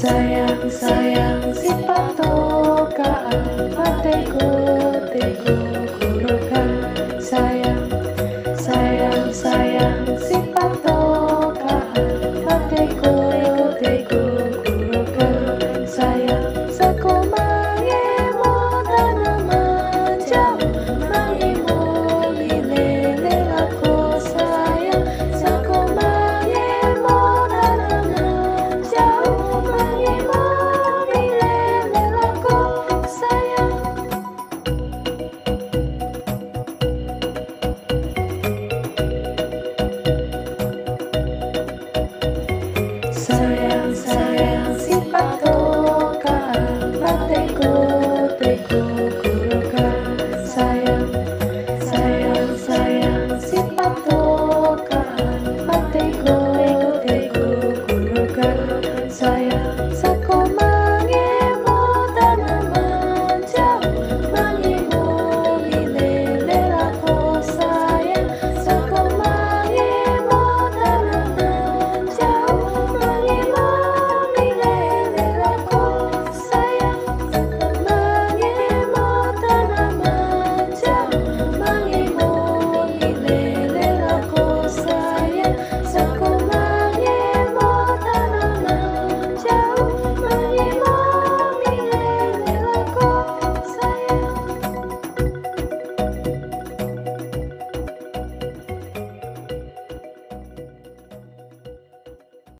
Sayang, sayang, si patokaan Pateko, teko, kurokan Sayang, sayang, sayang, si patokaan Pateko, patokaan Pateko,